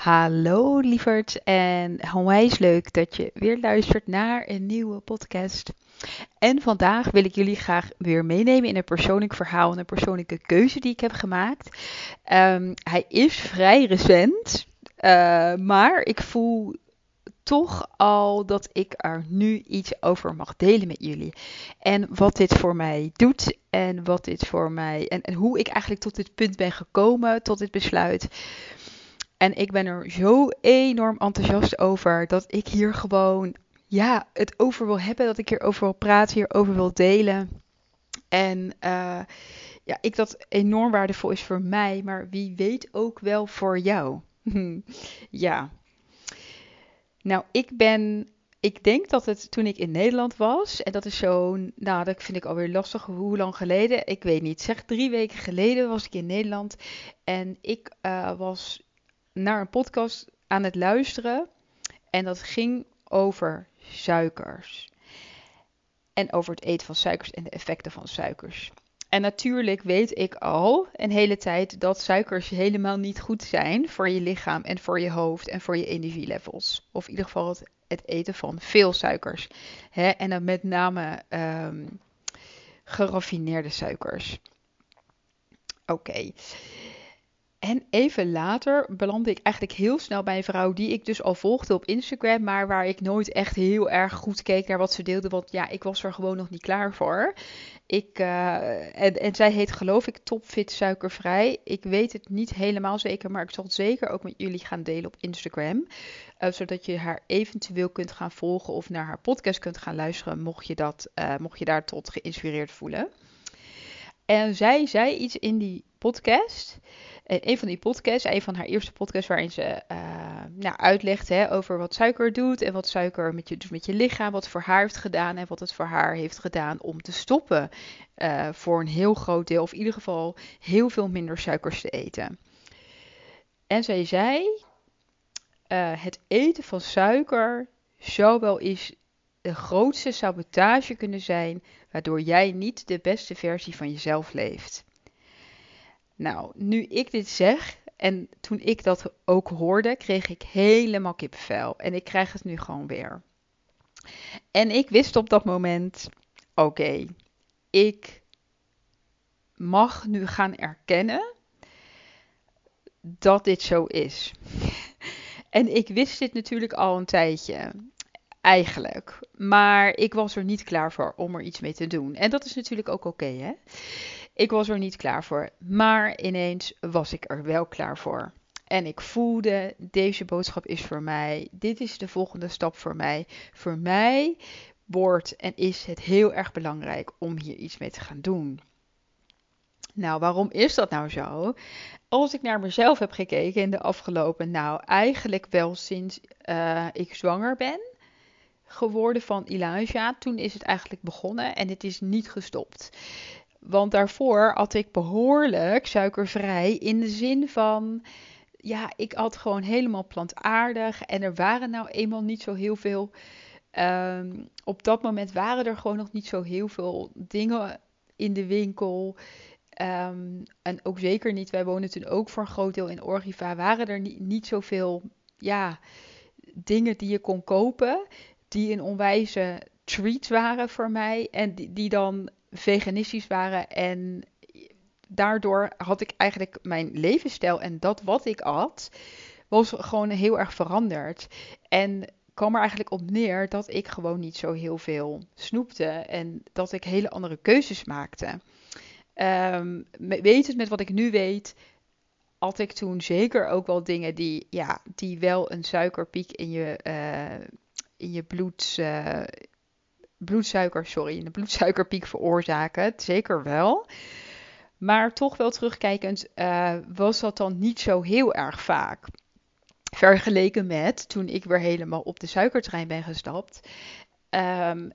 Hallo lieverd en onwijs leuk dat je weer luistert naar een nieuwe podcast. En vandaag wil ik jullie graag weer meenemen in een persoonlijk verhaal en een persoonlijke keuze die ik heb gemaakt. Ehm, hij is vrij recent, uh, maar ik voel toch al dat ik er nu iets over mag delen met jullie. En wat dit voor mij doet en wat dit voor mij en hoe ik eigenlijk tot dit punt ben gekomen, tot dit besluit. En ik ben er zo enorm enthousiast over dat ik hier gewoon ja, het over wil hebben, dat ik hierover wil praten, hierover wil delen. En uh, ja, ik dat enorm waardevol is voor mij, maar wie weet ook wel voor jou. ja. Nou, ik ben ik denk dat het toen ik in Nederland was, en dat is zo, nou, dat vind ik alweer lastig, hoe lang geleden, ik weet niet. Zeg drie weken geleden was ik in Nederland en ik uh, was naar een podcast aan het luisteren. En dat ging over suikers. En over het eten van suikers en de effecten van suikers. En natuurlijk weet ik al een hele tijd dat suikers helemaal niet goed zijn voor je lichaam en voor je hoofd en voor je energielevels. Of in ieder geval het, eten van veel suikers. Hè? En dan met name um, geraffineerde suikers. Oké. En even later belandde ik eigenlijk heel snel bij een vrouw die ik dus al volgde op Instagram, maar waar ik nooit echt heel erg goed keek naar wat ze deelde, want ja, ik was er gewoon nog niet klaar voor. Ik, uh, en, en zij heet geloof ik Topfit Suikervrij. Ik weet het niet helemaal zeker, maar ik zal het zeker ook met jullie gaan delen op Instagram. Uh, zodat je haar eventueel kunt gaan volgen of naar haar podcast kunt gaan luisteren, mocht je, dat, uh, mocht je daar tot geïnspireerd voelen. En zij zei iets in die podcast een van die podcasts, een van haar eerste podcasts, waarin ze uh, nou, uitlegt hè, over wat suiker doet en wat suiker met je, dus met je lichaam, wat voor haar heeft gedaan en wat het voor haar heeft gedaan om te stoppen uh, voor een heel groot deel, of in ieder geval heel veel minder suikers te eten. En zij zei, het eten van suiker zou wel eens de grootste sabotage kunnen zijn, waardoor jij niet de beste versie van jezelf leeft. Nou, nu ik dit zeg en toen ik dat ook hoorde, kreeg ik helemaal kippenvel. En ik krijg het nu gewoon weer. En ik wist op dat moment: oké, ik mag nu gaan erkennen dat dit zo is. en ik wist dit natuurlijk al een tijdje. Eigenlijk. Maar ik was er niet klaar voor om er iets mee te doen. En dat is natuurlijk ook oké, hè? Ik was er niet klaar voor, maar ineens was ik er wel klaar voor. En ik voelde, deze boodschap is voor mij. Dit is de volgende stap voor mij. Voor mij wordt en is het heel erg belangrijk om hier iets mee te gaan doen. Nou, waarom is dat nou zo? Als ik naar mezelf heb gekeken in de afgelopen, nou eigenlijk wel sinds uh, ik zwanger ben geworden van Elijah, toen is het eigenlijk begonnen en het is niet gestopt. Want daarvoor had ik behoorlijk suikervrij in de zin van, ja, ik had gewoon helemaal plantaardig en er waren nou eenmaal niet zo heel veel. Um, op dat moment waren er gewoon nog niet zo heel veel dingen in de winkel. Um, en ook zeker niet, wij wonen toen ook voor een groot deel in Orgiva, waren er niet, niet zoveel ja, dingen die je kon kopen, die een onwijze treat waren voor mij. En die, die dan veganistisch waren. En daardoor had ik eigenlijk mijn levensstijl en dat wat ik at, was gewoon heel erg veranderd. En kwam er eigenlijk op neer dat ik gewoon niet zo heel veel snoepte en dat ik hele andere keuzes maakte. Um, het met wat ik nu weet, had ik toen zeker ook wel dingen die, ja, die wel een suikerpiek in je, uh, in je bloed, uh, bloedsuiker, sorry, een bloedsuikerpiek veroorzaken. Zeker wel. Maar toch wel terugkijkend uh, was dat dan niet zo heel erg vaak. Vergeleken met toen ik weer helemaal op de suikertrein ben gestapt. Um,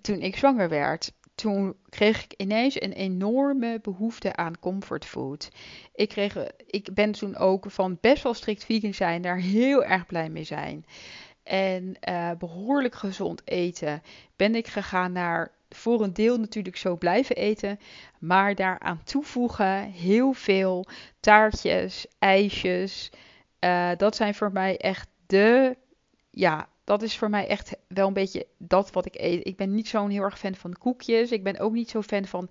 toen ik zwanger werd. Toen kreeg ik ineens een enorme behoefte aan comfortfood. Ik, kreeg, ik ben toen ook van best wel strikt vegan zijn daar heel erg blij mee zijn en uh, behoorlijk gezond eten, ben ik gegaan naar voor een deel natuurlijk zo blijven eten, maar daaraan toevoegen heel veel taartjes, ijsjes, Uh, dat zijn voor mij echt de, ja, dat is voor mij echt wel een beetje dat wat ik eet. Ik ben niet zo'n heel erg fan van koekjes. Ik ben ook niet zo fan van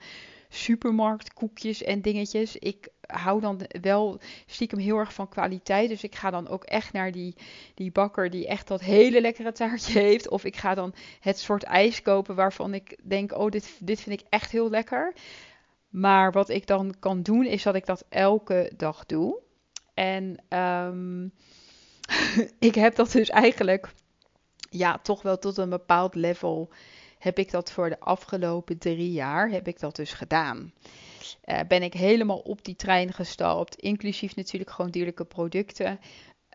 supermarktkoekjes en dingetjes. Ik hou dan wel stiekem heel erg van kwaliteit. Dus ik ga dan ook echt naar die, die bakker die echt dat hele lekkere taartje heeft. Of ik ga dan het soort ijs kopen waarvan ik denk, oh, dit, dit vind ik echt heel lekker. Maar wat ik dan kan doen, is dat ik dat elke dag doe. En um, ik heb dat dus eigenlijk, ja, toch wel tot een bepaald level heb ik dat voor de afgelopen drie jaar, heb ik dat dus gedaan. Uh, ben ik helemaal op die trein gestapt, inclusief natuurlijk gewoon dierlijke producten.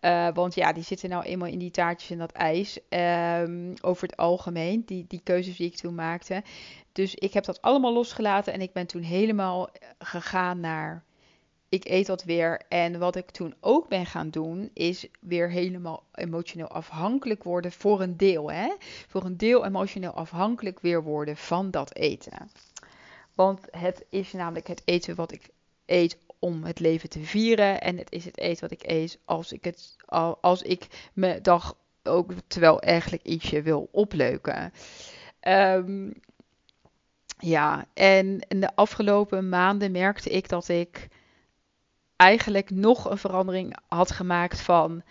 Uh, want ja, die zitten nou eenmaal in die taartjes en dat ijs. Um, over het algemeen, die, die keuzes die ik toen maakte. Dus ik heb dat allemaal losgelaten en ik ben toen helemaal gegaan naar ik eet dat weer. En wat ik toen ook ben gaan doen, is weer helemaal emotioneel afhankelijk worden voor een deel. Hè? Voor een deel emotioneel afhankelijk weer worden van dat eten. Want het is namelijk het eten wat ik eet om het leven te vieren. En het is het eten wat ik eet als ik, het, als ik mijn dag ook terwijl eigenlijk ietsje wil opleuken. Um, ja, en in de afgelopen maanden merkte ik dat ik eigenlijk nog een verandering had gemaakt van...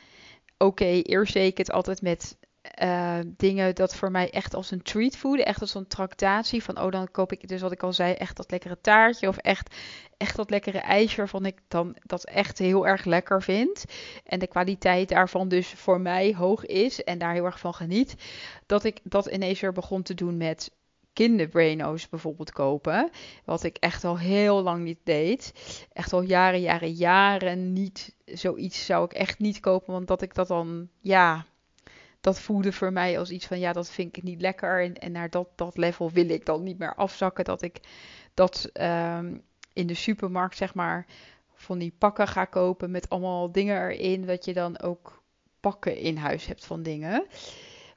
Oké, eerst deed ik het altijd met uh, dingen dat voor mij echt als een treat voelen. Echt als een tractatie. Van oh, dan koop ik dus wat ik al zei, echt dat lekkere taartje. Of echt, echt dat lekkere ijsje waarvan ik dan dat echt heel erg lekker vind. En de kwaliteit daarvan dus voor mij hoog is. En daar heel erg van geniet. Dat ik dat ineens weer begon te doen met kinderbraino's bijvoorbeeld kopen. Wat ik echt al heel lang niet deed. Echt al jaren, jaren, jaren niet. Zoiets zou ik echt niet kopen. Want dat ik dat dan, ja, dat voelde voor mij als iets van, ja, dat vind ik niet lekker. En, en naar dat, dat level wil ik dan niet meer afzakken. Dat ik dat um, in de supermarkt, zeg maar, van die pakken ga kopen met allemaal dingen erin. Dat je dan ook pakken in huis hebt van dingen.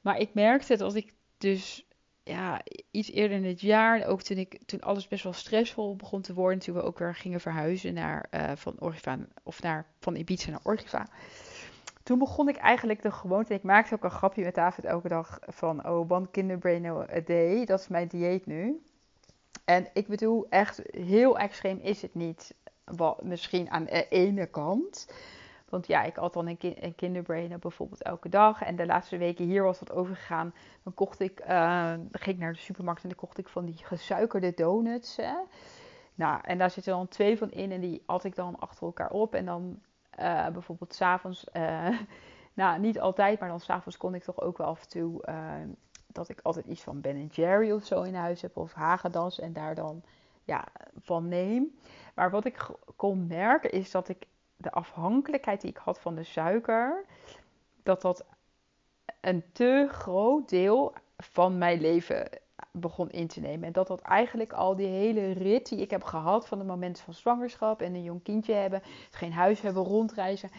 Maar ik merkte dat ik dus ja, iets eerder in het jaar, ook toen, ik, toen alles best wel stressvol begon te worden, toen we ook weer gingen verhuizen naar, uh, van, Orgiva, of naar, van Ibiza naar Orgiva. Toen begon ik eigenlijk de gewoonte, ik maakte ook een grapje met David elke dag van, oh, one kinderbrain a day, dat is mijn dieet nu. En ik bedoel, echt heel extreem is het niet, misschien aan de ene kant. Want ja, ik had dan een, ki een kinderbrainer bijvoorbeeld elke dag. En de laatste weken hier was wat overgegaan. Dan kocht ik, uh, ging ik naar de supermarkt en dan kocht ik van die gesuikerde donuts. Hè. Nou, en daar zitten dan twee van in en die at ik dan achter elkaar op. En dan uh, bijvoorbeeld s'avonds, uh, nou niet altijd, maar dan s'avonds kon ik toch ook wel af en toe... dat ik altijd iets van Ben Jerry of zo in huis heb. Of Hagedas en daar dan ja, van neem. Maar wat ik kon merken is dat ik de afhankelijkheid die ik had van de suiker, dat dat een te groot deel van mijn leven begon in te nemen. En dat dat eigenlijk al die hele rit die ik heb gehad van de momenten van zwangerschap en een jong kindje hebben, geen huis hebben, rondreizen.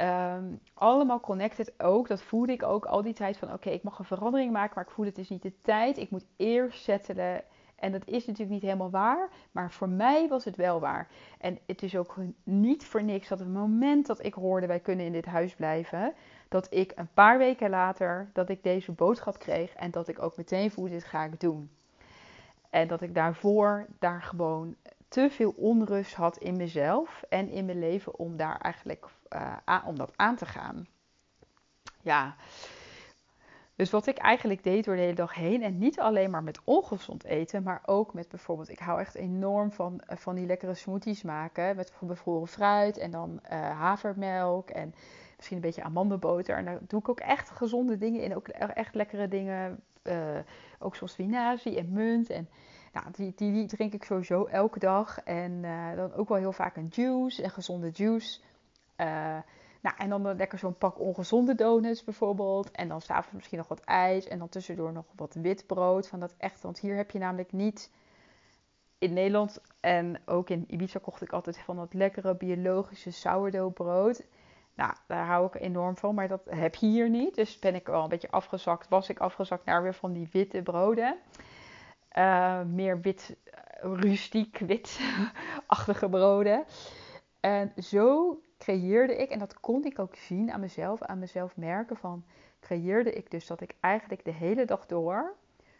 Um, allemaal connected ook. Dat voelde ik ook al die tijd van oké, ik mag een verandering maken, maar ik voel het is niet de tijd. Ik moet eerst settelen en dat is natuurlijk niet helemaal waar, maar voor mij was het wel waar. En het is ook niet voor niks dat het moment dat ik hoorde wij kunnen in dit huis blijven, dat ik een paar weken later dat ik deze boodschap kreeg en dat ik ook meteen voelde dit ga ik doen. En dat ik daarvoor daar gewoon te veel onrust had in mezelf en in mijn leven om daar eigenlijk uh, om dat aan te gaan. Ja, dus wat ik eigenlijk deed door de hele dag heen, en niet alleen maar met ongezond eten, maar ook met bijvoorbeeld, ik hou echt enorm van, eh, van die lekkere smoothies maken, met bevroren fruit en dan uh, havermelk en misschien een beetje amandelboter. En daar doe ik ook echt gezonde dingen in, ook echt lekkere dingen, uh, ook zoals spinazie en munt en... Nou, die, die, die, drink ik sowieso elke dag. En dan ook wel heel vaak een juice, een gezonde juice. Nou, en dan lekker zo'n pak ongezonde donuts bijvoorbeeld. En dan s'avonds misschien nog wat ijs. En dan tussendoor nog wat wit brood. Van dat echt, want hier heb je namelijk niet in Nederland. En ook in Ibiza kocht ik altijd van dat lekkere biologische sourdough brood. Nou, daar hou ik enorm van, maar dat heb je hier niet. Dus ben ik wel een beetje afgezakt, was ik afgezakt naar weer van die witte broden. Uh, meer wit, rustiek, wit-achtige broden. En zo creëerde ik, en dat kon ik ook zien aan mezelf, aan mezelf merken van, creëerde ik dus dat ik eigenlijk de hele dag door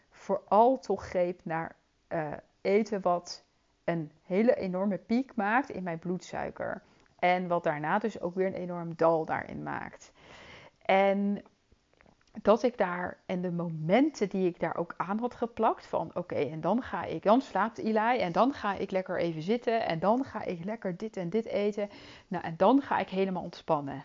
vooral toch greep naar uh, eten wat een hele enorme piek maakt in mijn bloedsuiker. En wat daarna dus ook weer een enorm dal daarin maakt. En dat ik daar en de momenten die ik daar ook aan had geplakt van oké en dan ga ik, dan slaapt Eli en dan ga ik lekker even zitten en dan ga ik lekker dit en dit eten. Nou en dan ga ik helemaal ontspannen.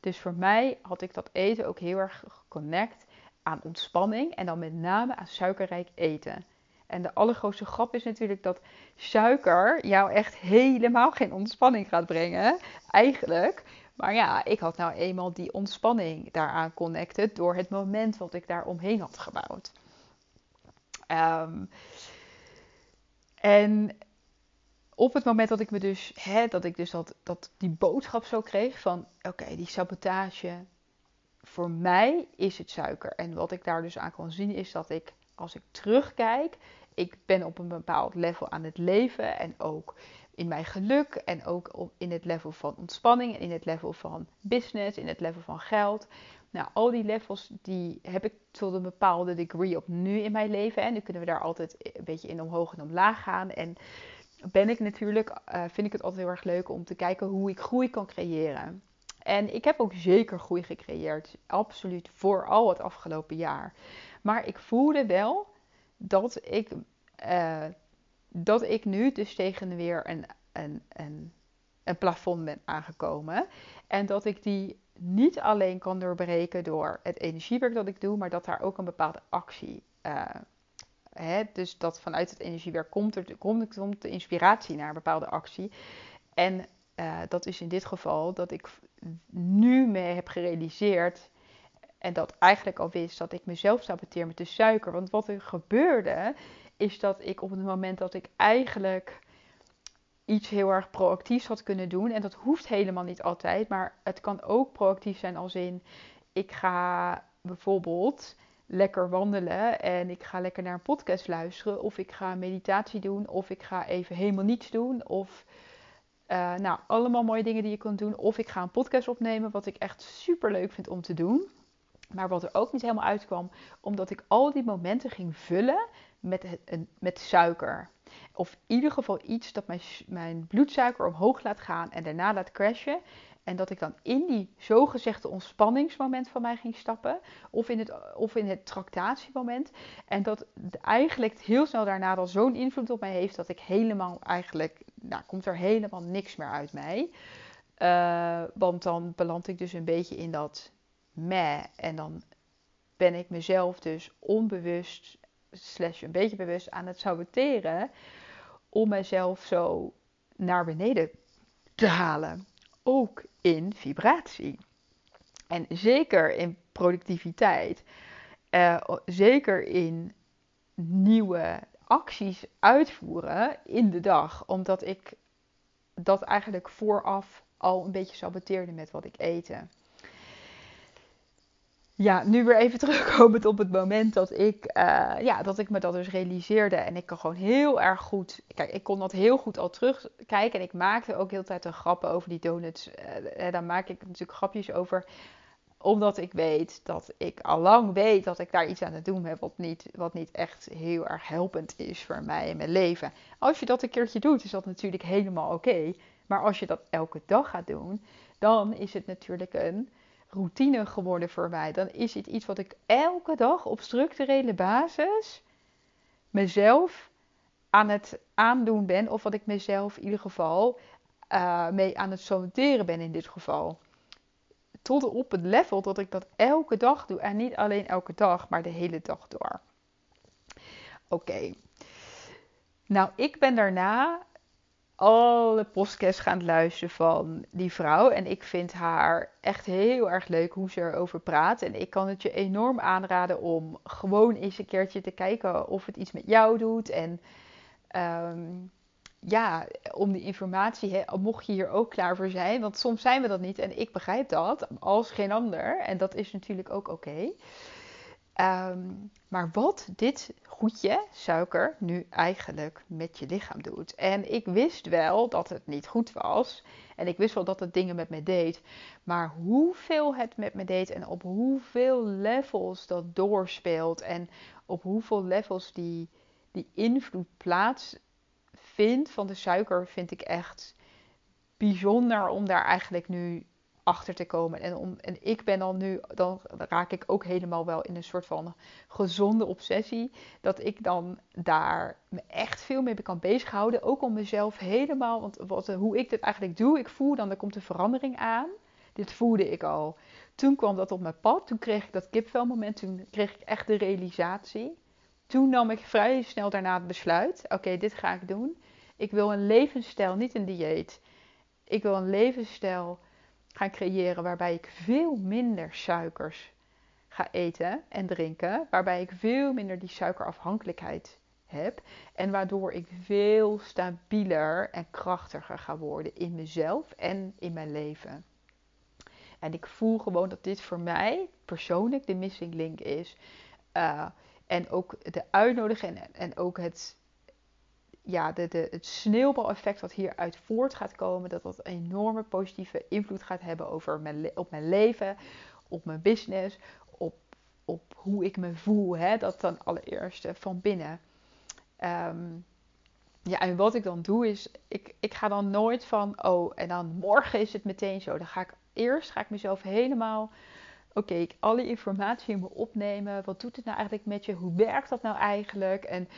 Dus voor mij had ik dat eten ook heel erg geconnect aan ontspanning en dan met name aan suikerrijk eten. En de allergrootste grap is natuurlijk dat suiker jou echt helemaal geen ontspanning gaat brengen, eigenlijk. Maar ja, ik had nou eenmaal die ontspanning daaraan connected door het moment wat ik daar omheen had gebouwd. Ehm, en op het moment dat ik me dus, hè, dat ik dus dat, die boodschap zo kreeg van, oké, die sabotage, voor mij is het suiker. En wat ik daar dus aan kan zien is dat ik, als ik terugkijk, ik ben op een bepaald level aan het leven en ook in mijn geluk en ook in het level van ontspanning en in het level van business, in het level van geld. Nou, al die levels die heb ik tot een bepaalde degree op nu in mijn leven. En nu kunnen we daar altijd een beetje in omhoog en omlaag gaan. En ben ik natuurlijk, uh, vind ik het altijd heel erg leuk om te kijken hoe ik groei kan creëren. En ik heb ook zeker groei gecreëerd. Absoluut, vooral het afgelopen jaar. Maar ik voelde wel dat ik uh, dat ik nu dus tegen weer een, een, een, een plafond ben aangekomen. En dat ik die niet alleen kan doorbreken door het energiewerk dat ik doe, maar dat daar ook een bepaalde actie. Uh, hè, dus dat vanuit het energiewerk komt er komt, de inspiratie naar een bepaalde actie. En uh, dat is in dit geval dat ik nu me heb gerealiseerd. En dat eigenlijk al wist dat ik mezelf saboteer met de suiker. Want wat er gebeurde, is dat ik op het moment dat ik eigenlijk iets heel erg proactiefs had kunnen doen. En dat hoeft helemaal niet altijd. Maar het kan ook proactief zijn als in ik ga bijvoorbeeld lekker wandelen en ik ga lekker naar een podcast luisteren. Of ik ga meditatie doen. Of ik ga even helemaal niets doen. Of uh, nou, allemaal mooie dingen die je kunt doen. Of ik ga een podcast opnemen, wat ik echt super leuk vind om te doen. Maar wat er ook niet helemaal uitkwam, omdat ik al die momenten ging vullen met, met suiker. Of in ieder geval iets dat mijn, mijn bloedsuiker omhoog laat gaan en daarna laat crashen. En dat ik dan in die zogezegde ontspanningsmoment van mij ging stappen. Of in het, of in het tractatiemoment. En dat eigenlijk heel snel daarna dan zo'n invloed op mij heeft. Dat ik helemaal eigenlijk, nou komt er helemaal niks meer uit mij. Uh, want dan beland ik dus een beetje in dat meh. En dan ben ik mezelf dus onbewust slash een beetje bewust aan het saboteren om mezelf zo naar beneden te halen. Ook in vibratie. En zeker in productiviteit. Uh, zeker in nieuwe acties uitvoeren in de dag. Omdat ik dat eigenlijk vooraf al een beetje saboteerde met wat ik eten ja, nu weer even terugkomend op het moment dat ik, uh, ja, dat ik me dat dus realiseerde. En ik kan gewoon heel erg goed. Kijk, ik kon dat heel goed al terugkijken. En ik maakte ook heel tijd een grappen over die donuts. Uh, daar maak ik natuurlijk grapjes over. Omdat ik weet dat ik al lang weet dat ik daar iets aan het doen heb. Wat niet, wat niet echt heel erg helpend is voor mij in mijn leven. Als je dat een keertje doet, is dat natuurlijk helemaal oké. Maar als je dat elke dag gaat doen, dan is het natuurlijk een routine geworden voor mij. Dan is het iets wat ik elke dag op structurele basis mezelf aan het aandoen ben. Of wat ik mezelf in ieder geval uh, mee aan het saboteren ben in dit geval. Tot op het level dat ik dat elke dag doe. En niet alleen elke dag, maar de hele dag door. Oké. Nou, ik ben daarna alle podcasts gaan luisteren van die vrouw. En ik vind haar echt heel erg leuk hoe ze erover praat. En ik kan het je enorm aanraden om gewoon eens een keertje te kijken of het iets met jou doet. En ehm, ja, om die informatie, mocht je hier ook klaar voor zijn. Want soms zijn we dat niet en ik begrijp dat als geen ander. En dat is natuurlijk ook oké. Ehm, maar wat dit goedje, suiker, nu eigenlijk met je lichaam doet. En ik wist wel dat het niet goed was. En ik wist wel dat het dingen met me deed. Maar hoeveel het met me deed en op hoeveel levels dat doorspeelt. En op hoeveel levels die, die invloed plaatsvindt van de suiker, vind ik echt bijzonder om daar eigenlijk nu achter te komen. En, om, en ik ben dan nu, dan raak ik ook helemaal wel in een soort van gezonde obsessie. Dat ik dan daar me echt veel mee kan bezighouden. Ook om mezelf helemaal, want wat, hoe ik dit eigenlijk doe, ik voel dan, er komt een verandering aan. Dit voelde ik al. Toen kwam dat op mijn pad. Toen kreeg ik dat kipvelmoment. Toen kreeg ik echt de realisatie. Toen nam ik vrij snel daarna het besluit. Oké, dit ga ik doen. Ik wil een levensstijl, niet een dieet. Ik wil een levensstijl gaan creëren waarbij ik veel minder suikers ga eten en drinken. Waarbij ik veel minder die suikerafhankelijkheid heb. En waardoor ik veel stabieler en krachtiger ga worden in mezelf en in mijn leven. En ik voel gewoon dat dit voor mij persoonlijk de missing link is. Uh, en ook de uitnodiging en ook het ja, de, de, het sneeuwbaleffect wat hieruit voort gaat komen, dat dat een enorme positieve invloed gaat hebben over mijn, op mijn leven, op mijn business, op, op hoe ik me voel. Hè? Dat dan allereerst van binnen. Ehm, ja, en wat ik dan doe is, ik, ik ga dan nooit van, oh, en dan morgen is het meteen zo. Dan ga ik eerst, ga ik mezelf helemaal, oké, ik alle informatie in me opnemen. Wat doet het nou eigenlijk met je? Hoe werkt dat nou eigenlijk? En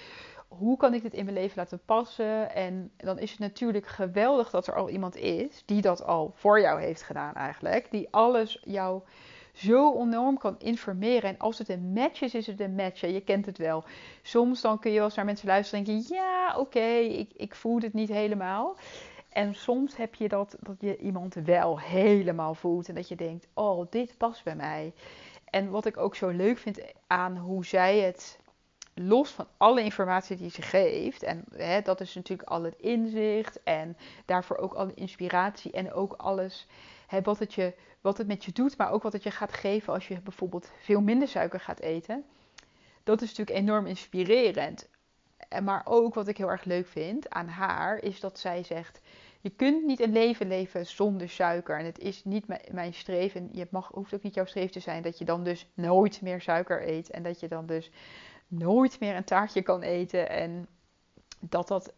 hoe kan ik dit in mijn leven laten passen? En dan is het natuurlijk geweldig dat er al iemand is die dat al voor jou heeft gedaan eigenlijk. Die alles jou zo enorm kan informeren. En als het een match is, is het een match. Je kent het wel. Soms dan kun je wel eens naar mensen luisteren en denken, ja, oké, ik, ik voel het niet helemaal. En soms heb je dat, dat je iemand wel helemaal voelt. En dat je denkt, oh, dit past bij mij. En wat ik ook zo leuk vind aan hoe zij het los van alle informatie die ze geeft, en hè, dat is natuurlijk al het inzicht en daarvoor ook alle inspiratie en ook alles hè, wat, het je, wat het met je doet, maar ook wat het je gaat geven als je bijvoorbeeld veel minder suiker gaat eten. Dat is natuurlijk enorm inspirerend. Maar ook wat ik heel erg leuk vind aan haar, is dat zij zegt: Je kunt niet een leven leven zonder suiker. En het is niet mijn streven. Je mag, hoeft ook niet jouw streven te zijn dat je dan dus nooit meer suiker eet. En dat je dan dus nooit meer een taartje kan eten. En dat dat,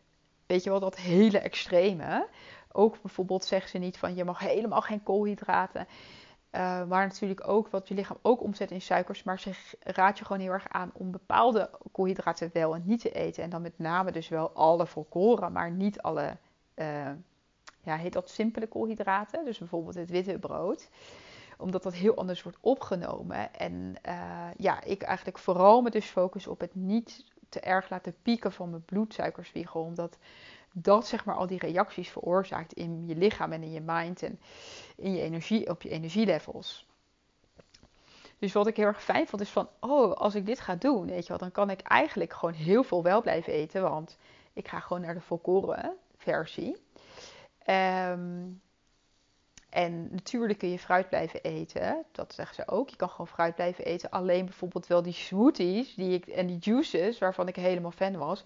weet je wel, dat hele extreme. Ook bijvoorbeeld zegt ze niet van je mag helemaal geen koolhydraten. Maar natuurlijk ook wat je lichaam ook omzet in suikers. Maar ze raadt je gewoon heel erg aan om bepaalde koolhydraten wel en niet te eten. En dan met name dus wel alle volkoren, maar niet alle, uh, ja, heet dat simpele koolhydraten. Dus bijvoorbeeld het witte brood omdat dat heel anders wordt opgenomen. En uh, ja, ik eigenlijk vooral me dus focus op het niet te erg laten pieken van mijn bloedsuikerspiegel. Omdat dat zeg maar al die reacties veroorzaakt in je lichaam en in je mind en in je energie, op je energielevels. Dus wat ik heel erg fijn vond is van, oh, als ik dit ga doen, weet je wel, dan kan ik eigenlijk gewoon heel veel wel blijven eten. Want ik ga gewoon naar de volkoren versie. Um, en natuurlijk kun je fruit blijven eten. Dat zeggen ze ook. Je kan gewoon fruit blijven eten. Alleen bijvoorbeeld wel die smoothies die ik, en die juices, waarvan ik helemaal fan was.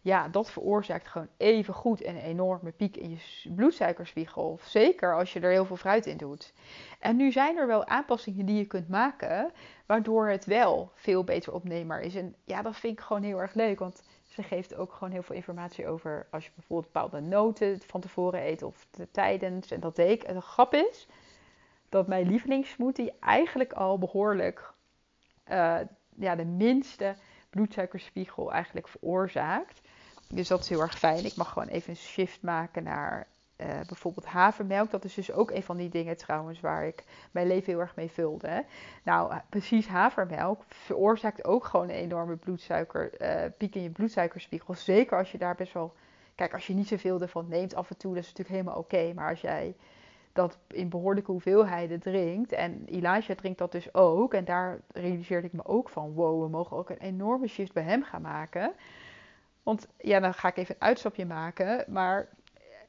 Ja, dat veroorzaakt gewoon even goed een enorme piek in je bloedsuikerspiegel. Zeker als je er heel veel fruit in doet. En nu zijn er wel aanpassingen die je kunt maken, waardoor het wel veel beter opneembaar is. En ja, dat vind ik gewoon heel erg leuk. Want ze geeft ook gewoon heel veel informatie over als je bijvoorbeeld bepaalde noten van tevoren eet of tijdens. En dat deed ik. En de grap is dat mijn lievelingssmoothie eigenlijk al behoorlijk uh, ja, de minste bloedsuikerspiegel eigenlijk veroorzaakt. Dus dat is heel erg fijn. Ik mag gewoon even een shift maken naar uh, bijvoorbeeld havermelk. Dat is dus ook een van die dingen trouwens waar ik mijn leven heel erg mee vulde. Nou, precies havermelk veroorzaakt ook gewoon een enorme bloedsuiker, uh, piek in je bloedsuikerspiegel. Zeker als je daar best wel... Kijk, als je niet zoveel ervan neemt af en toe, dat is natuurlijk helemaal oké. Maar als jij dat in behoorlijke hoeveelheden drinkt. En Elijah drinkt dat dus ook. En daar realiseerde ik me ook van: wow, we mogen ook een enorme shift bij hem gaan maken. Want ja, dan ga ik even een uitstapje maken. Maar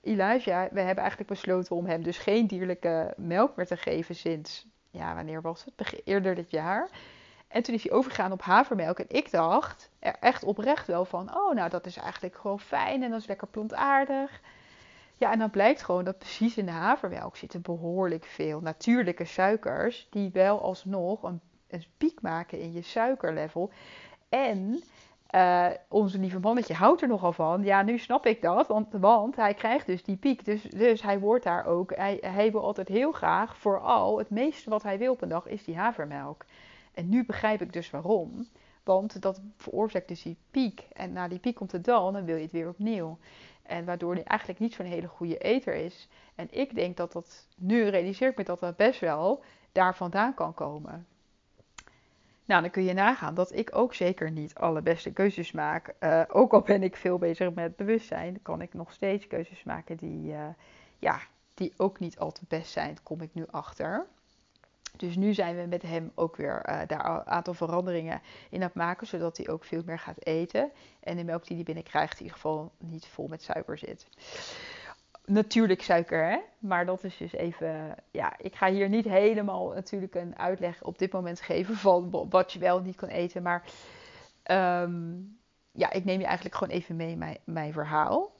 Elijah, we hebben eigenlijk besloten om hem dus geen dierlijke melk meer te geven sinds, ja, wanneer was het? Eerder dit jaar. En toen is hij overgegaan op havermelk. En ik dacht er echt oprecht wel van, oh nou dat is eigenlijk gewoon fijn en dat is lekker plantaardig. Ja, en dan blijkt gewoon dat precies in de havermelk zitten behoorlijk veel natuurlijke suikers, die wel alsnog een, een piek maken in je suikerlevel. En uh, onze lieve mannetje houdt er nogal van. Ja, nu snap ik dat, want, want hij krijgt dus die piek. Dus, dus hij wordt daar ook, hij, hij wil altijd heel graag, vooral het meeste wat hij wil op een dag, is die havermelk. En nu begrijp ik dus waarom. Want dat veroorzaakt dus die piek. En na die piek komt het dan, dan wil je het weer opnieuw. En waardoor hij eigenlijk niet zo'n hele goede eter is. En ik denk dat dat, nu realiseer ik me dat dat best wel daar vandaan kan komen. Nou, dan kun je nagaan dat ik ook zeker niet alle beste keuzes maak. Uh, ook al ben ik veel bezig met bewustzijn, kan ik nog steeds keuzes maken die, uh, ja, die ook niet al te best zijn. Kom ik nu achter. Dus nu zijn we met hem ook weer uh, daar een aantal veranderingen in aan het maken, zodat hij ook veel meer gaat eten. En de melk die hij binnenkrijgt in ieder geval niet vol met suiker zit. Natuurlijk suiker, hè? Maar dat is dus even. Ja, ik ga hier niet helemaal natuurlijk een uitleg op dit moment geven van wat je wel niet kan eten. Maar um, ja, ik neem je eigenlijk gewoon even mee mijn, mijn verhaal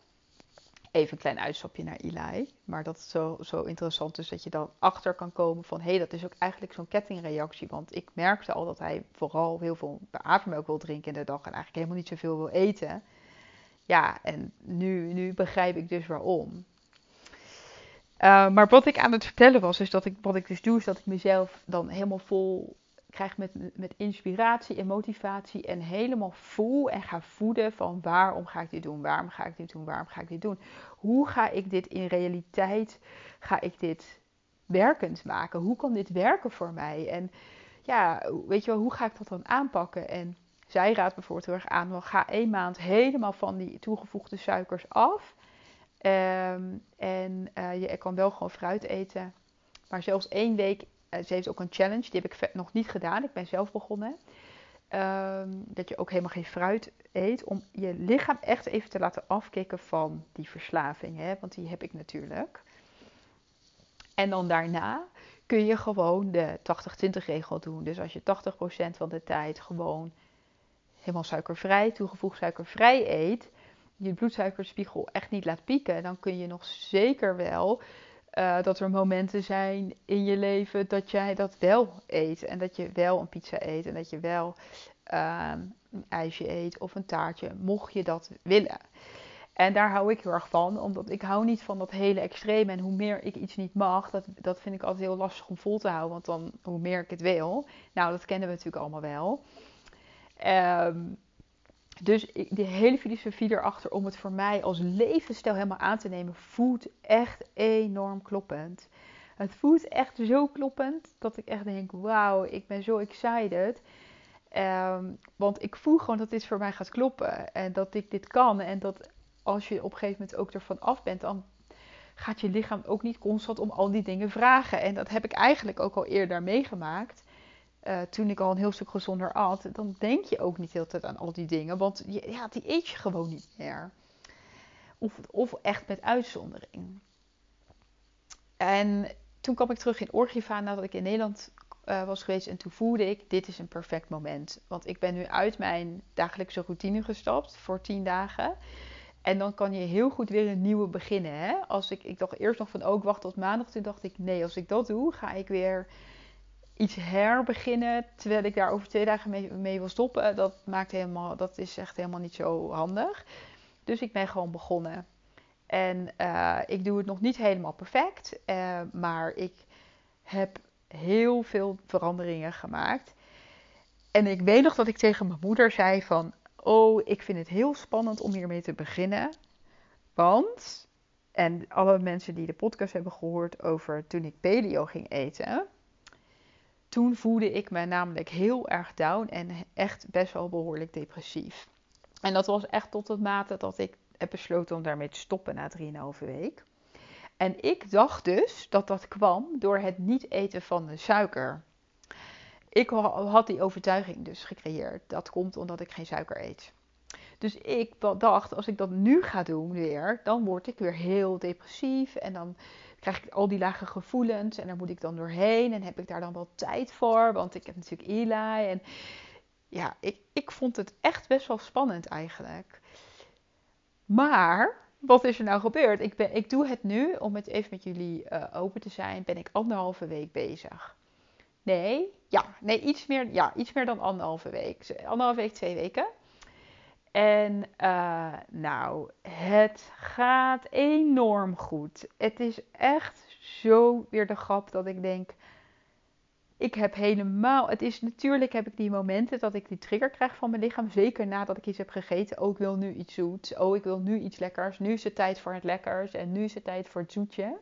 even een klein uitstapje naar Eli. Maar dat is zo, zo interessant dus dat je dan achter kan komen van... hé, hey, dat is ook eigenlijk zo'n kettingreactie. Want ik merkte al dat hij vooral heel veel havermelk wil drinken in de dag... en eigenlijk helemaal niet zoveel wil eten. Ja, en nu, nu begrijp ik dus waarom. Uh, maar wat ik aan het vertellen was, is dat ik, wat ik dus doe, is dat ik mezelf dan helemaal vol krijg met, met inspiratie en motivatie en helemaal voel en ga voeden van waarom ga ik dit doen, waarom ga ik dit doen, waarom ga ik dit doen. Hoe ga ik dit in realiteit, ga ik dit werkend maken? Hoe kan dit werken voor mij? En ja, weet je wel, hoe ga ik dat dan aanpakken? En zij raadt bijvoorbeeld heel erg aan, wel, ga één maand helemaal van die toegevoegde suikers af. Um, en uh, je kan wel gewoon fruit eten. Maar zelfs één week eh, ze heeft ook een challenge, die heb ik nog niet gedaan. Ik ben zelf begonnen. Ehm, dat je ook helemaal geen fruit eet. Om je lichaam echt even te laten afkicken van die verslaving. Hè? Want die heb ik natuurlijk. En dan daarna kun je gewoon de 80-20 regel doen. Dus als je 80% van de tijd gewoon helemaal suikervrij, toegevoegd suikervrij eet. Je bloedsuikerspiegel echt niet laat pieken. Dan kun je nog zeker wel uh, dat er momenten zijn in je leven dat jij dat wel eet. En dat je wel een pizza eet. En dat je wel uh, een ijsje eet of een taartje. Mocht je dat willen. En daar hou ik heel erg van. Omdat ik hou niet van dat hele extreme. En hoe meer ik iets niet mag, dat, dat vind ik altijd heel lastig om vol te houden. Want dan hoe meer ik het wil. Nou, dat kennen we natuurlijk allemaal wel. Um, dus de hele filosofie erachter om het voor mij als levensstijl helemaal aan te nemen, voelt echt enorm kloppend. Het voelt echt zo kloppend dat ik echt denk: wauw, ik ben zo excited. Um, want ik voel gewoon dat dit voor mij gaat kloppen en dat ik dit kan. En dat als je op een gegeven moment ook ervan af bent, dan gaat je lichaam ook niet constant om al die dingen vragen. En dat heb ik eigenlijk ook al eerder meegemaakt. Uh, toen ik al een heel stuk gezonder at, dan denk je ook niet heel tijd aan al die dingen. Want je, ja, die eet je gewoon niet meer. Of, of echt met uitzondering. En toen kwam ik terug in Orgiva nadat ik in Nederland uh, was geweest. En toen voelde ik, dit is een perfect moment. Want ik ben nu uit mijn dagelijkse routine gestapt voor tien dagen. En dan kan je heel goed weer een nieuwe beginnen. Hè? Als ik, ik dacht eerst nog van, ook oh, wacht tot maandag. Toen dacht ik, nee, als ik dat doe, ga ik weer iets herbeginnen terwijl ik daar over twee dagen mee, wil stoppen, dat, maakt helemaal, dat is echt helemaal niet zo handig. Dus ik ben gewoon begonnen. En uh, ik doe het nog niet helemaal perfect, uh, maar ik heb heel veel veranderingen gemaakt. En ik weet nog dat ik tegen mijn moeder zei van, oh, ik vind het heel spannend om hiermee te beginnen. Want, en alle mensen die de podcast hebben gehoord over toen ik paleo ging eten, toen voelde ik me namelijk heel erg down en echt best wel behoorlijk depressief. En dat was echt tot het mate dat ik heb besloten om daarmee te stoppen na 3,5 week. En ik dacht dus dat dat kwam door het niet eten van suiker. Ik had die overtuiging dus gecreëerd. Dat komt omdat ik geen suiker eet. Dus ik dacht, als ik dat nu ga doen weer, dan word ik weer heel depressief. En dan krijg ik al die lage gevoelens en daar moet ik dan doorheen. En heb ik daar dan wel tijd voor? Want ik heb natuurlijk Eli. En ja, ik, ik vond het echt best wel spannend eigenlijk. Maar wat is er nou gebeurd? Ik, ben, ik doe het nu, om het even met jullie uh, open te zijn, ben ik anderhalve week bezig. Nee, ja, nee, iets meer, ja, iets meer dan anderhalve week. Anderhalve week, twee weken. En uh, nou, het gaat enorm goed. Het is echt zo weer de grap dat ik denk. Ik heb helemaal. Het is natuurlijk heb ik die momenten dat ik die trigger krijg van mijn lichaam. Zeker nadat ik iets heb gegeten. Oh, ik wil nu iets zoets. Oh, ik wil nu iets lekkers. Nu is het tijd voor het lekkers. En nu is het tijd voor het zoetje.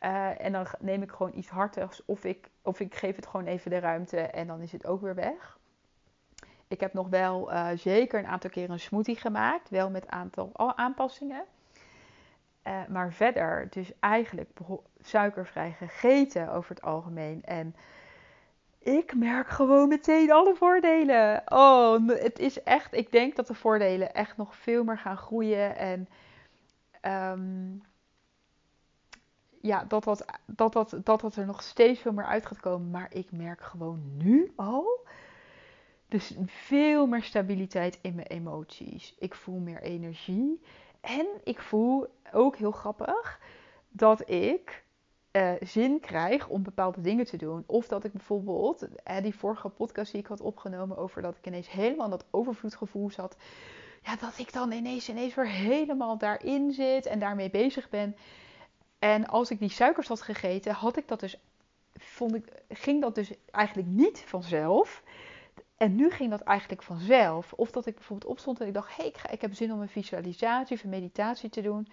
Uh, en dan neem ik gewoon iets hartigs. Of ik, of ik geef het gewoon even de ruimte. En dan is het ook weer weg. Ik heb nog wel uh, zeker een aantal keer een smoothie gemaakt. Wel met aantal aanpassingen. Uh, maar verder, dus eigenlijk suikervrij gegeten over het algemeen. En ik merk gewoon meteen alle voordelen. Oh, het is echt. Ik denk dat de voordelen echt nog veel meer gaan groeien. En um, ja, dat, dat, dat, dat dat er nog steeds veel meer uit gaat komen. Maar ik merk gewoon nu al dus veel meer stabiliteit in mijn emoties. Ik voel meer energie. En ik voel ook heel grappig dat ik uh, zin krijg om bepaalde dingen te doen. Of dat ik bijvoorbeeld, uh, die vorige podcast die ik had opgenomen over dat ik ineens helemaal dat overvloedgevoel zat. Ja, dat ik dan ineens, ineens weer helemaal daarin zit en daarmee bezig ben. En als ik die suikers had gegeten, had ik dat dus, vond ik, ging dat dus eigenlijk niet vanzelf. En nu ging dat eigenlijk vanzelf. Of dat ik bijvoorbeeld opstond en ik dacht: hé, ik, ik heb zin om een visualisatie of een meditatie te doen.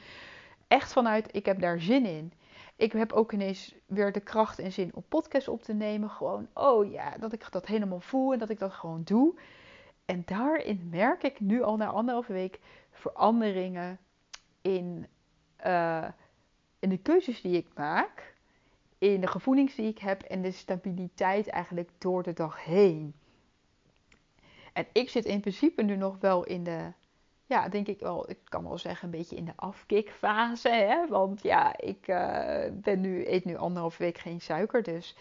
Echt vanuit, ik heb daar zin in. Ik heb ook ineens weer de kracht en zin om podcast op te nemen. Gewoon, oh ja, dat ik dat helemaal voel en dat ik dat gewoon doe. En daarin merk ik nu al na anderhalve week veranderingen in, uh, in de keuzes die ik maak. In de gevoelens die ik heb en de stabiliteit eigenlijk door de dag heen. En ik zit in principe nu nog wel in de, ja, denk ik wel, ik kan wel zeggen, een beetje in de afkikfase. Hè? Want ja, ik uh, ben nu, eet nu anderhalf week geen suiker. Dus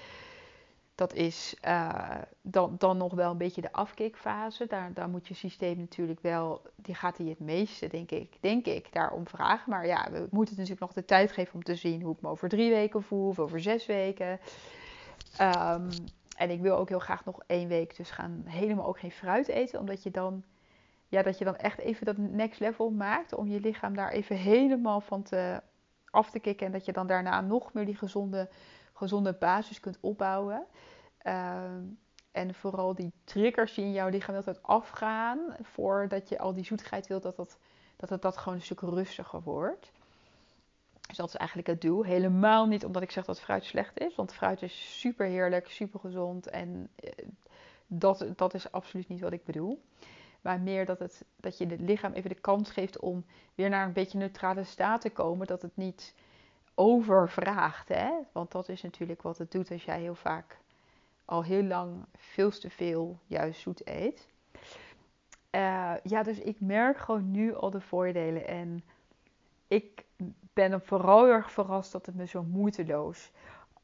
dat is uh, dan, dan nog wel een beetje de afkikfase. Daar, daar moet je systeem natuurlijk wel, die gaat hij het meeste, denk ik, denk ik, daarom vragen. Maar ja, we moeten natuurlijk nog de tijd geven om te zien hoe ik me over drie weken voel of over zes weken. Um, en ik wil ook heel graag nog één week dus gaan helemaal ook geen fruit eten. Omdat je dan, ja, dat je dan echt even dat next level maakt. Om je lichaam daar even helemaal van te, af te kicken. En dat je dan daarna nog meer die gezonde, gezonde basis kunt opbouwen. Ehm, en vooral die triggers die in jouw lichaam altijd afgaan. Voordat je al die zoetigheid wilt, dat, dat, dat het dat gewoon een stuk rustiger wordt. Dus dat is eigenlijk het doel. Helemaal niet omdat ik zeg dat fruit slecht is. Want fruit is super heerlijk, super gezond. En eh, dat, dat is absoluut niet wat ik bedoel. Maar meer dat, het, dat je het lichaam even de kans geeft om weer naar een beetje neutrale staat te komen. Dat het niet overvraagt. Hè? Want dat is natuurlijk wat het doet als jij heel vaak al heel lang veel te veel juist zoet eet. Uh, ja, dus ik merk gewoon nu al de voordelen. En ik ben vooral erg verrast dat het me zo moeiteloos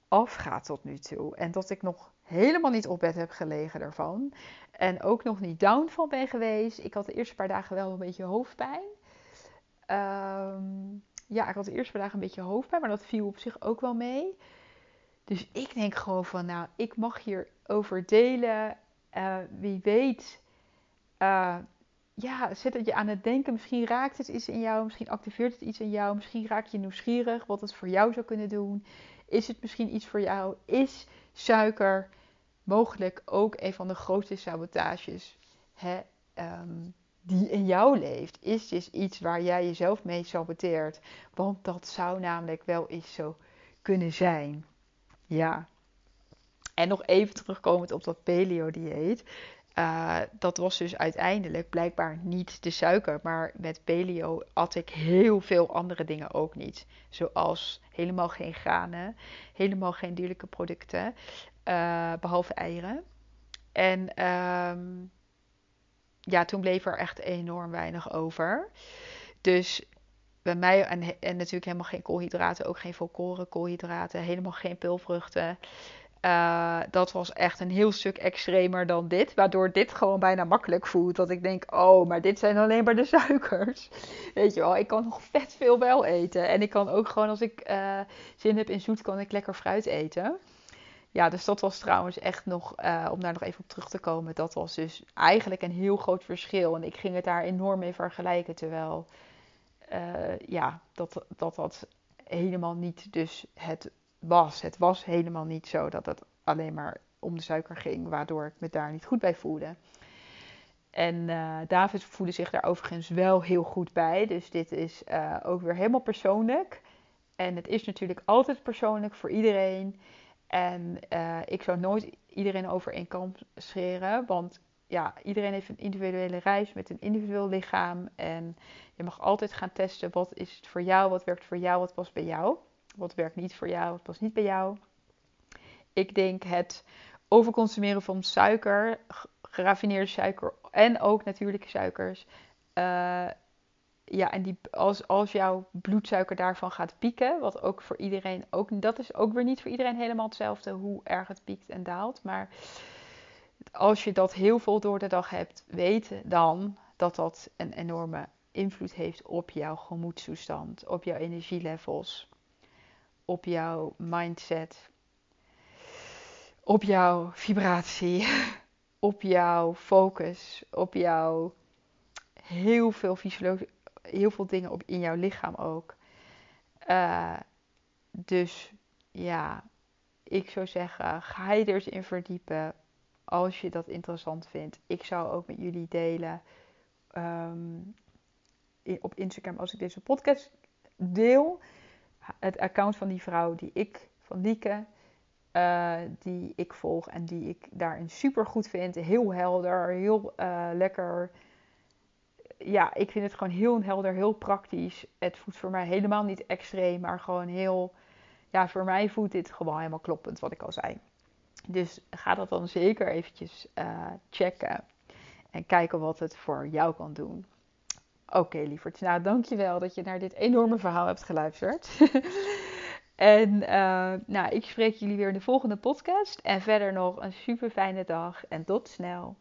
afgaat tot nu toe. En dat ik nog helemaal niet op bed heb gelegen daarvan. En ook nog niet down van ben geweest. Ik had de eerste paar dagen wel een beetje hoofdpijn. Um, ja, ik had de eerste paar dagen een beetje hoofdpijn, maar dat viel op zich ook wel mee. Dus ik denk gewoon van, nou, ik mag hier over delen. Uh, wie weet uh, ja, zet het je aan het denken. Misschien raakt het iets in jou, misschien activeert het iets in jou, misschien raak je nieuwsgierig wat het voor jou zou kunnen doen. Is het misschien iets voor jou? Is suiker mogelijk ook een van de grootste sabotages hè, um, die in jou leeft? Is dus iets waar jij jezelf mee saboteert? Want dat zou namelijk wel eens zo kunnen zijn. Ja. En nog even terugkomend op dat paleo-dieet. Uh, dat was dus uiteindelijk blijkbaar niet de suiker. Maar met paleo at ik heel veel andere dingen ook niet. Zoals helemaal geen granen, helemaal geen dierlijke producten, uh, behalve eieren. En um, ja, toen bleef er echt enorm weinig over. Dus bij mij, en, en natuurlijk helemaal geen koolhydraten, ook geen volkoren koolhydraten, helemaal geen pulvruchten. Uh, dat was echt een heel stuk extremer dan dit. Waardoor dit gewoon bijna makkelijk voelt. Dat ik denk, oh, maar dit zijn alleen maar de suikers. Weet je wel, ik kan nog vet veel wel eten. En ik kan ook gewoon, als ik uh, zin heb in zoet, kan ik lekker fruit eten. Ja, dus dat was trouwens echt nog, uh, om daar nog even op terug te komen. Dat was dus eigenlijk een heel groot verschil. En ik ging het daar enorm mee vergelijken. Terwijl, ja, dat, dat dat helemaal niet dus het Het was helemaal niet zo dat het alleen maar om de suiker ging, waardoor ik me daar niet goed bij voelde. En uh, David voelde zich daar overigens wel heel goed bij. Dus dit is uh, ook weer helemaal persoonlijk. En het is natuurlijk altijd persoonlijk voor iedereen. En uh, ik zou nooit iedereen over één kam scheren. Want ja, iedereen heeft een individuele reis met een individueel lichaam. En je mag altijd gaan testen wat is het voor jou, wat werkt voor jou, wat past bij jou. Wat werkt niet voor jou, wat past niet bij jou. Ik denk het overconsumeren van suiker, geraffineerde suiker en ook natuurlijke suikers. Uh, ja, en die, als, als jouw bloedsuiker daarvan gaat pieken, wat ook voor iedereen ook, dat is ook weer niet voor iedereen helemaal hetzelfde hoe erg het piekt en daalt. Maar als je dat heel veel door de dag hebt, weet dan dat dat een enorme invloed heeft op jouw gemoedstoestand, op jouw energielevels op jouw mindset, op jouw vibratie, op jouw focus, op jouw heel veel fysiologie, heel veel dingen op, in jouw lichaam ook. Uh, dus ja, ik zou zeggen, ga je er eens in verdiepen als je dat interessant vindt. Ik zou ook met jullie delen um, op Instagram als ik deze podcast deel het account van die vrouw die ik, van Lieke, uh, die ik volg en die ik daarin super goed vind. Heel helder, heel uh, lekker. Ja, ik vind het gewoon heel helder, heel praktisch. Het voelt voor mij helemaal niet extreem, maar gewoon heel. Ja, voor mij voelt dit gewoon helemaal kloppend, wat ik al zei. Dus ga dat dan zeker eventjes uh, checken en kijken wat het voor jou kan doen. Oké, okay. Nou, dankjewel dat je naar dit enorme verhaal hebt geluisterd. en uh, nou, ik spreek jullie weer in de volgende podcast. En verder nog een super fijne dag en tot snel.